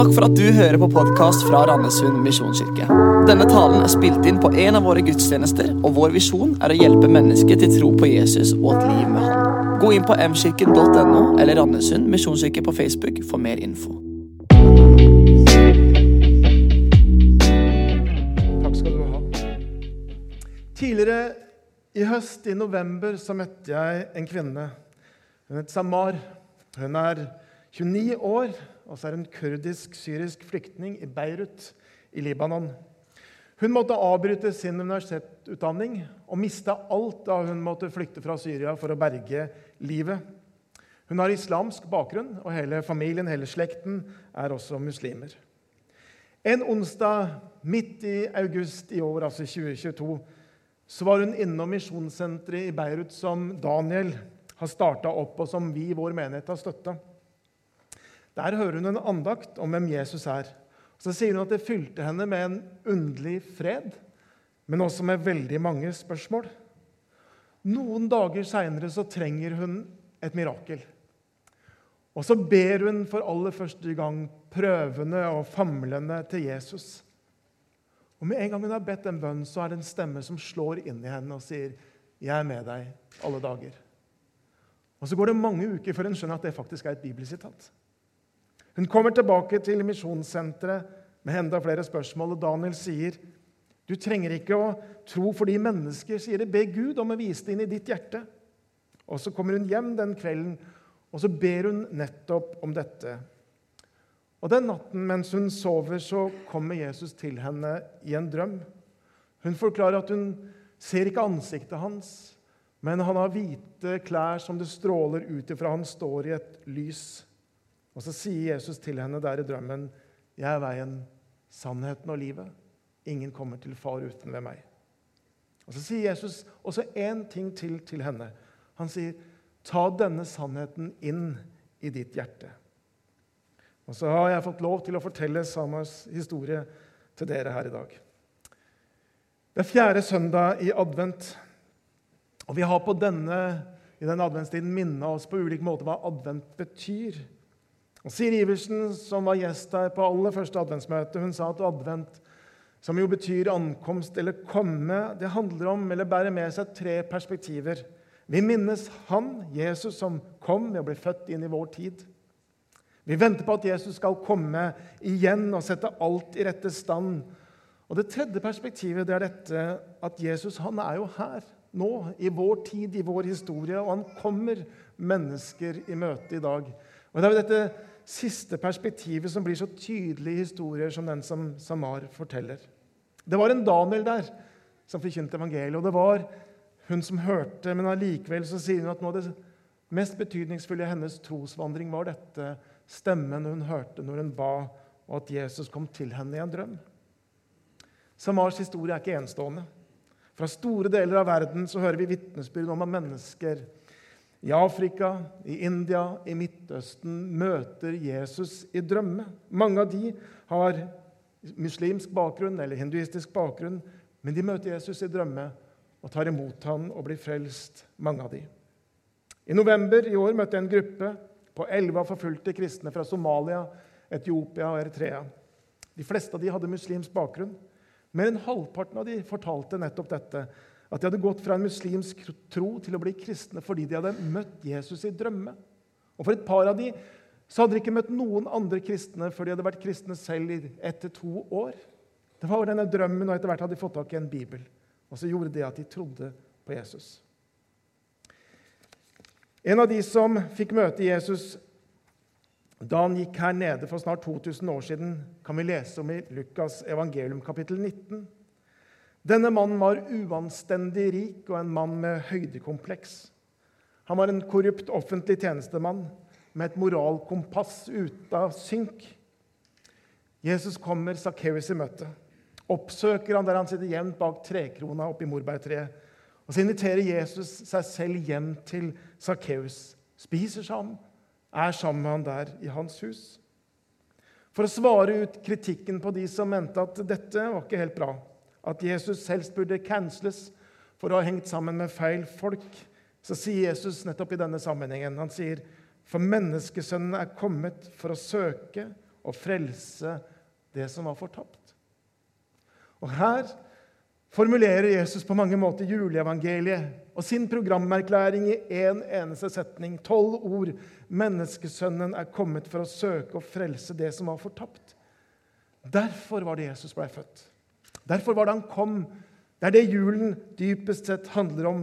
Takk for at du hører på podkast fra Randesund misjonskirke. Denne talen er spilt inn på en av våre gudstjenester, og vår visjon er å hjelpe mennesker til tro på Jesus og et liv med Han. Gå inn på mkirken.no eller Randesund misjonskirke på Facebook for mer info. Takk skal du ha. Tidligere i høst, i november, så møtte jeg en kvinne. Hun het Samar. Hun er 29 år, og så er hun kurdisk-syrisk flyktning i Beirut i Libanon. Hun måtte avbryte sin universitetsutdanning og mista alt da hun måtte flykte fra Syria for å berge livet. Hun har islamsk bakgrunn, og hele familien, hele slekten, er også muslimer. En onsdag midt i august i år, altså 2022, så var hun innom misjonssenteret i Beirut som Daniel har starta opp, og som vi i vår menighet har støtta. Der hører hun en andakt om hvem Jesus er. Så sier hun at det fylte henne med en underlig fred, men også med veldig mange spørsmål. Noen dager seinere trenger hun et mirakel. Og så ber hun for aller første gang prøvende og famlende til Jesus. Og Med en gang hun har bedt en bønn, så er det en stemme som slår inn i henne og sier, 'Jeg er med deg alle dager'. Og Så går det mange uker før hun skjønner at det faktisk er et bibelsitat. Hun kommer tilbake til misjonssenteret med enda flere spørsmål, og Daniel sier du trenger ikke å tro fordi mennesker sier det. Be Gud om å vise det inn i ditt hjerte. Og Så kommer hun hjem den kvelden, og så ber hun nettopp om dette. Og Den natten mens hun sover, så kommer Jesus til henne i en drøm. Hun forklarer at hun ser ikke ansiktet hans, men han har hvite klær som det stråler ut ifra. Han står i et lys. Og så sier Jesus til henne der i drømmen, 'Jeg er veien, sannheten og livet. Ingen kommer til far uten ved meg.' Og Så sier Jesus også én ting til til henne. Han sier, 'Ta denne sannheten inn i ditt hjerte.' Og så har jeg fått lov til å fortelle Samars historie til dere her i dag. Det er fjerde søndag i advent, og vi har på denne, i denne adventstiden minna oss på ulik måte hva advent betyr. Og Siri Iversen, som var gjest her på aller første adventsmøte, hun sa at advent, som jo betyr ankomst eller komme, det handler om eller bærer med seg tre perspektiver. Vi minnes Han, Jesus, som kom ved å bli født inn i vår tid. Vi venter på at Jesus skal komme igjen og sette alt i rette stand. Og Det tredje perspektivet det er dette at Jesus han er jo her nå, i vår tid, i vår historie, og han kommer mennesker i møte i dag. Og Det er jo dette siste perspektivet som blir så tydelig i historier som den som Samar forteller. Det var en Daniel der som forkynte evangeliet, og det var hun som hørte, men allikevel sier hun at noe av det mest betydningsfulle i hennes trosvandring var dette stemmen hun hørte når hun ba, og at Jesus kom til henne i en drøm. Samars historie er ikke enestående. Fra store deler av verden så hører vi vitnesbyrd om at mennesker i Afrika, i India, i Midtøsten møter Jesus i drømme. Mange av de har muslimsk bakgrunn eller hinduistisk bakgrunn, men de møter Jesus i drømme og tar imot ham og blir frelst, mange av de. I november i år møtte jeg en gruppe på elleve forfulgte kristne fra Somalia, Etiopia og Eritrea. De fleste av de hadde muslimsk bakgrunn. Mer enn halvparten av de fortalte nettopp dette at de hadde gått fra en muslimsk tro til å bli kristne fordi de hadde møtt Jesus i drømme. Og For et par av de så hadde de ikke møtt noen andre kristne før de hadde vært kristne selv i ett til to år. Det var denne drømmen, og etter hvert hadde de fått tak i en bibel. Og så gjorde det at de trodde på Jesus. En av de som fikk møte Jesus da han gikk her nede for snart 2000 år siden, kan vi lese om i Lukas evangelium kapittel 19. Denne mannen var uanstendig rik og en mann med høydekompleks. Han var en korrupt offentlig tjenestemann med et moralkompass ute av synk. Jesus kommer Sakkeus i møte. Oppsøker han der han sitter jevnt bak trekrona oppi morbærtreet. Og så inviterer Jesus seg selv hjem til Sakkeus. Spiser sammen, er sammen med han der i hans hus. For å svare ut kritikken på de som mente at dette var ikke helt bra, at Jesus helst burde canceles for å ha hengt sammen med feil folk, så sier Jesus nettopp i denne sammenhengen han sier, For menneskesønnen er kommet for å søke og frelse det som var fortapt. Og Her formulerer Jesus på mange måter juleevangeliet og sin programerklæring i én en eneste setning. Tolv ord. Menneskesønnen er kommet for å søke og frelse det som var fortapt. Derfor var det Jesus ble født. Derfor var det han kom. Det er det julen dypest sett handler om.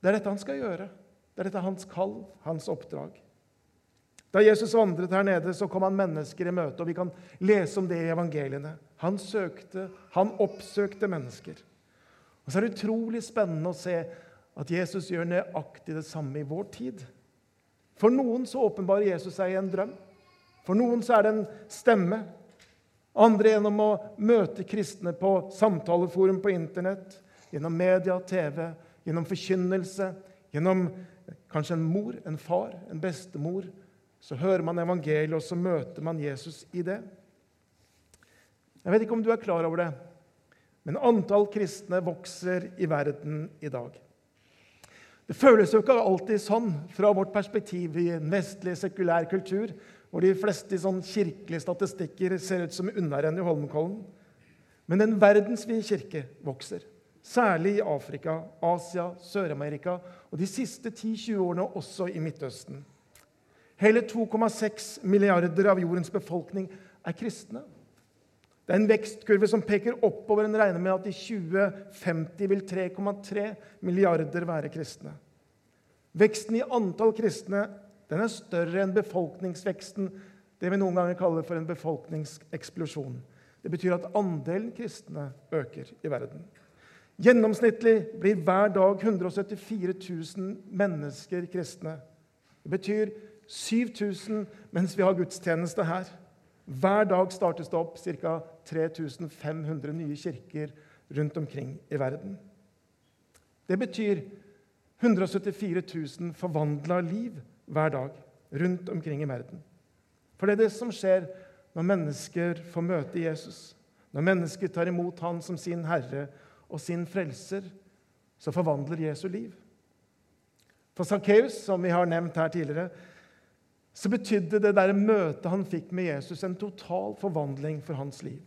Det er dette han skal gjøre. Det er dette hans kall, hans oppdrag. Da Jesus vandret her nede, så kom han mennesker i møte, og vi kan lese om det i evangeliene. Han søkte, han oppsøkte mennesker. Og så er det utrolig spennende å se at Jesus gjør nøyaktig det samme i vår tid. For noen så åpenbarer Jesus seg i en drøm. For noen så er det en stemme. Andre gjennom å møte kristne på samtaleforum på Internett, gjennom media, TV, gjennom forkynnelse, gjennom kanskje en mor, en far, en bestemor, så hører man evangeliet, og så møter man Jesus i det. Jeg vet ikke om du er klar over det, men antall kristne vokser i verden i dag. Det føles jo ikke alltid sånn fra vårt perspektiv i en vestlig, sekulær kultur, hvor de fleste sånn kirkelige statistikker ser ut som unnarenn i Holmenkollen. Men den verdensvide kirke vokser, særlig i Afrika, Asia, Sør-Amerika og de siste 10-20 årene også i Midtøsten. Hele 2,6 milliarder av jordens befolkning er kristne. Det er en vekstkurve som peker oppover. En regner med at i 2050 vil 3,3 milliarder være kristne. Veksten i antall kristne den er større enn befolkningsveksten, det vi noen ganger kaller for en befolkningseksplosjon. Det betyr at andelen kristne øker i verden. Gjennomsnittlig blir hver dag 174 000 mennesker kristne. Det betyr 7000 mens vi har gudstjeneste her. Hver dag startes det opp ca. 3500 nye kirker rundt omkring i verden. Det betyr 174 000 forvandla liv hver dag rundt omkring i verden. For det er det som skjer når mennesker får møte Jesus. Når mennesker tar imot Han som sin Herre og sin Frelser, så forvandler Jesu liv. For Sakkeus, som vi har nevnt her tidligere, så betydde det der møtet han fikk med Jesus, en total forvandling for hans liv.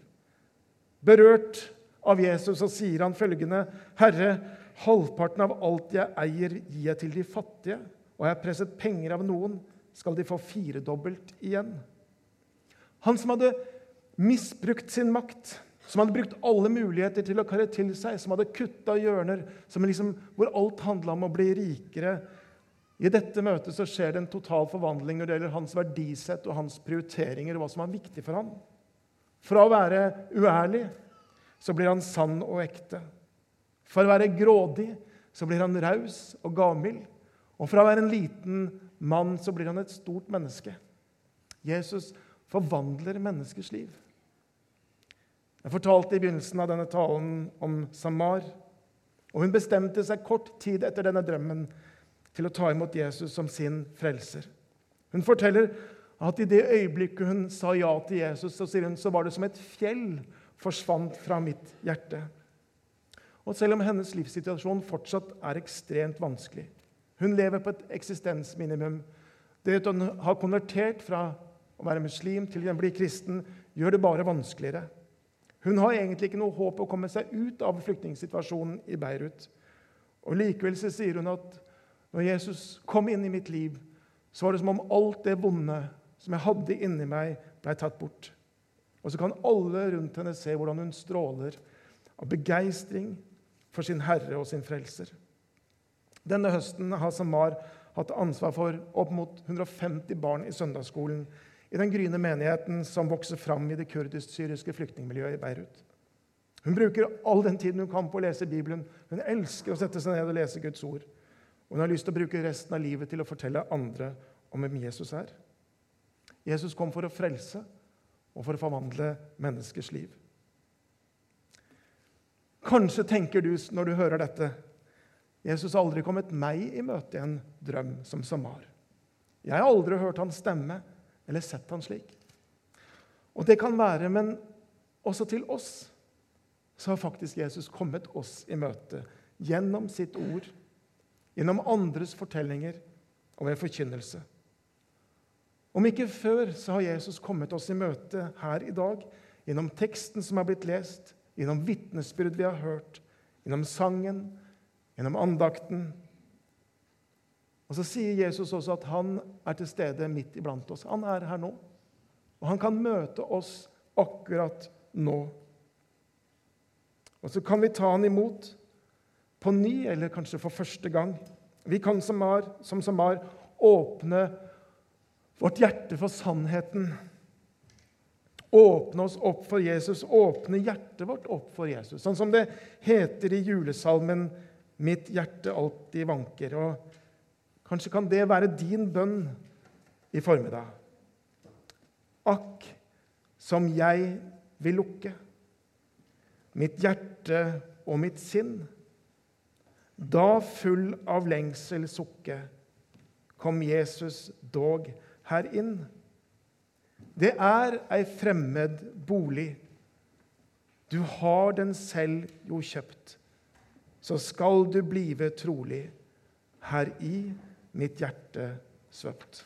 Berørt av Jesus så sier han følgende.: Herre, halvparten av alt jeg eier, gir jeg til de fattige. Og jeg har presset penger av noen, skal de få firedobbelt igjen. Han som hadde misbrukt sin makt, som hadde brukt alle muligheter til å karre til seg, som hadde kutta hjørner, liksom, hvor alt handla om å bli rikere, i dette møtet så skjer det en total forvandling når det gjelder hans verdisett og hans prioriteringer og hva som er viktig for ham. Fra å være uærlig så blir han sann og ekte. For å være grådig så blir han raus og gavmild. Og fra å være en liten mann så blir han et stort menneske. Jesus forvandler menneskers liv. Jeg fortalte i begynnelsen av denne talen om Samar. Og hun bestemte seg kort tid etter denne drømmen til å ta imot Jesus som sin frelser. Hun forteller at i det øyeblikket hun sa ja til Jesus, så, hun, så var det som et fjell forsvant fra mitt hjerte. Og selv om hennes livssituasjon fortsatt er ekstremt vanskelig Hun lever på et eksistensminimum. Det at hun har konvertert fra å være muslim til å bli kristen, gjør det bare vanskeligere. Hun har egentlig ikke noe håp å komme seg ut av flyktningsituasjonen i Beirut. Og Likevel så sier hun at når Jesus kom inn i mitt liv, så var det som om alt det vonde som jeg hadde inni meg, ble tatt bort. Og så kan alle rundt henne se hvordan hun stråler av begeistring for sin Herre og sin Frelser. Denne høsten har Samar hatt ansvar for opp mot 150 barn i søndagsskolen i den gryende menigheten som vokser fram i det kurdisk-syriske flyktningmiljøet i Beirut. Hun bruker all den tiden hun kan på å lese Bibelen. Hun elsker å sette seg ned og lese Guds ord. Og hun har lyst til å bruke resten av livet til å fortelle andre om hvem Jesus er. Jesus kom for å frelse og for å forvandle menneskers liv. Kanskje tenker du når du hører dette Jesus har aldri kommet meg i møte i en drøm som Samar. Jeg har aldri hørt hans stemme eller sett han slik. Og det kan være, men også til oss så har faktisk Jesus kommet oss i møte gjennom sitt ord gjennom andres fortellinger og ved forkynnelse. Om ikke før så har Jesus kommet oss i møte her i dag gjennom teksten som har blitt lest, gjennom vitnesbyrd vi har hørt, gjennom sangen, gjennom andakten. Og så sier Jesus også at han er til stede midt iblant oss. Han er her nå. Og han kan møte oss akkurat nå. Og så kan vi ta han imot på ny, eller kanskje for første gang. Vi kan som Samar, som Samar åpne vårt hjerte for sannheten. Åpne oss opp for Jesus, åpne hjertet vårt opp for Jesus. Sånn som det heter i julesalmen 'Mitt hjerte alltid vanker'. Og kanskje kan det være din bønn i formiddag. Akk, som jeg vil lukke mitt hjerte og mitt sinn. Da full av lengsel sukke, kom Jesus dog her inn. Det er ei fremmed bolig. Du har den selv jo kjøpt. Så skal du blive trolig her i mitt hjerte svøpt.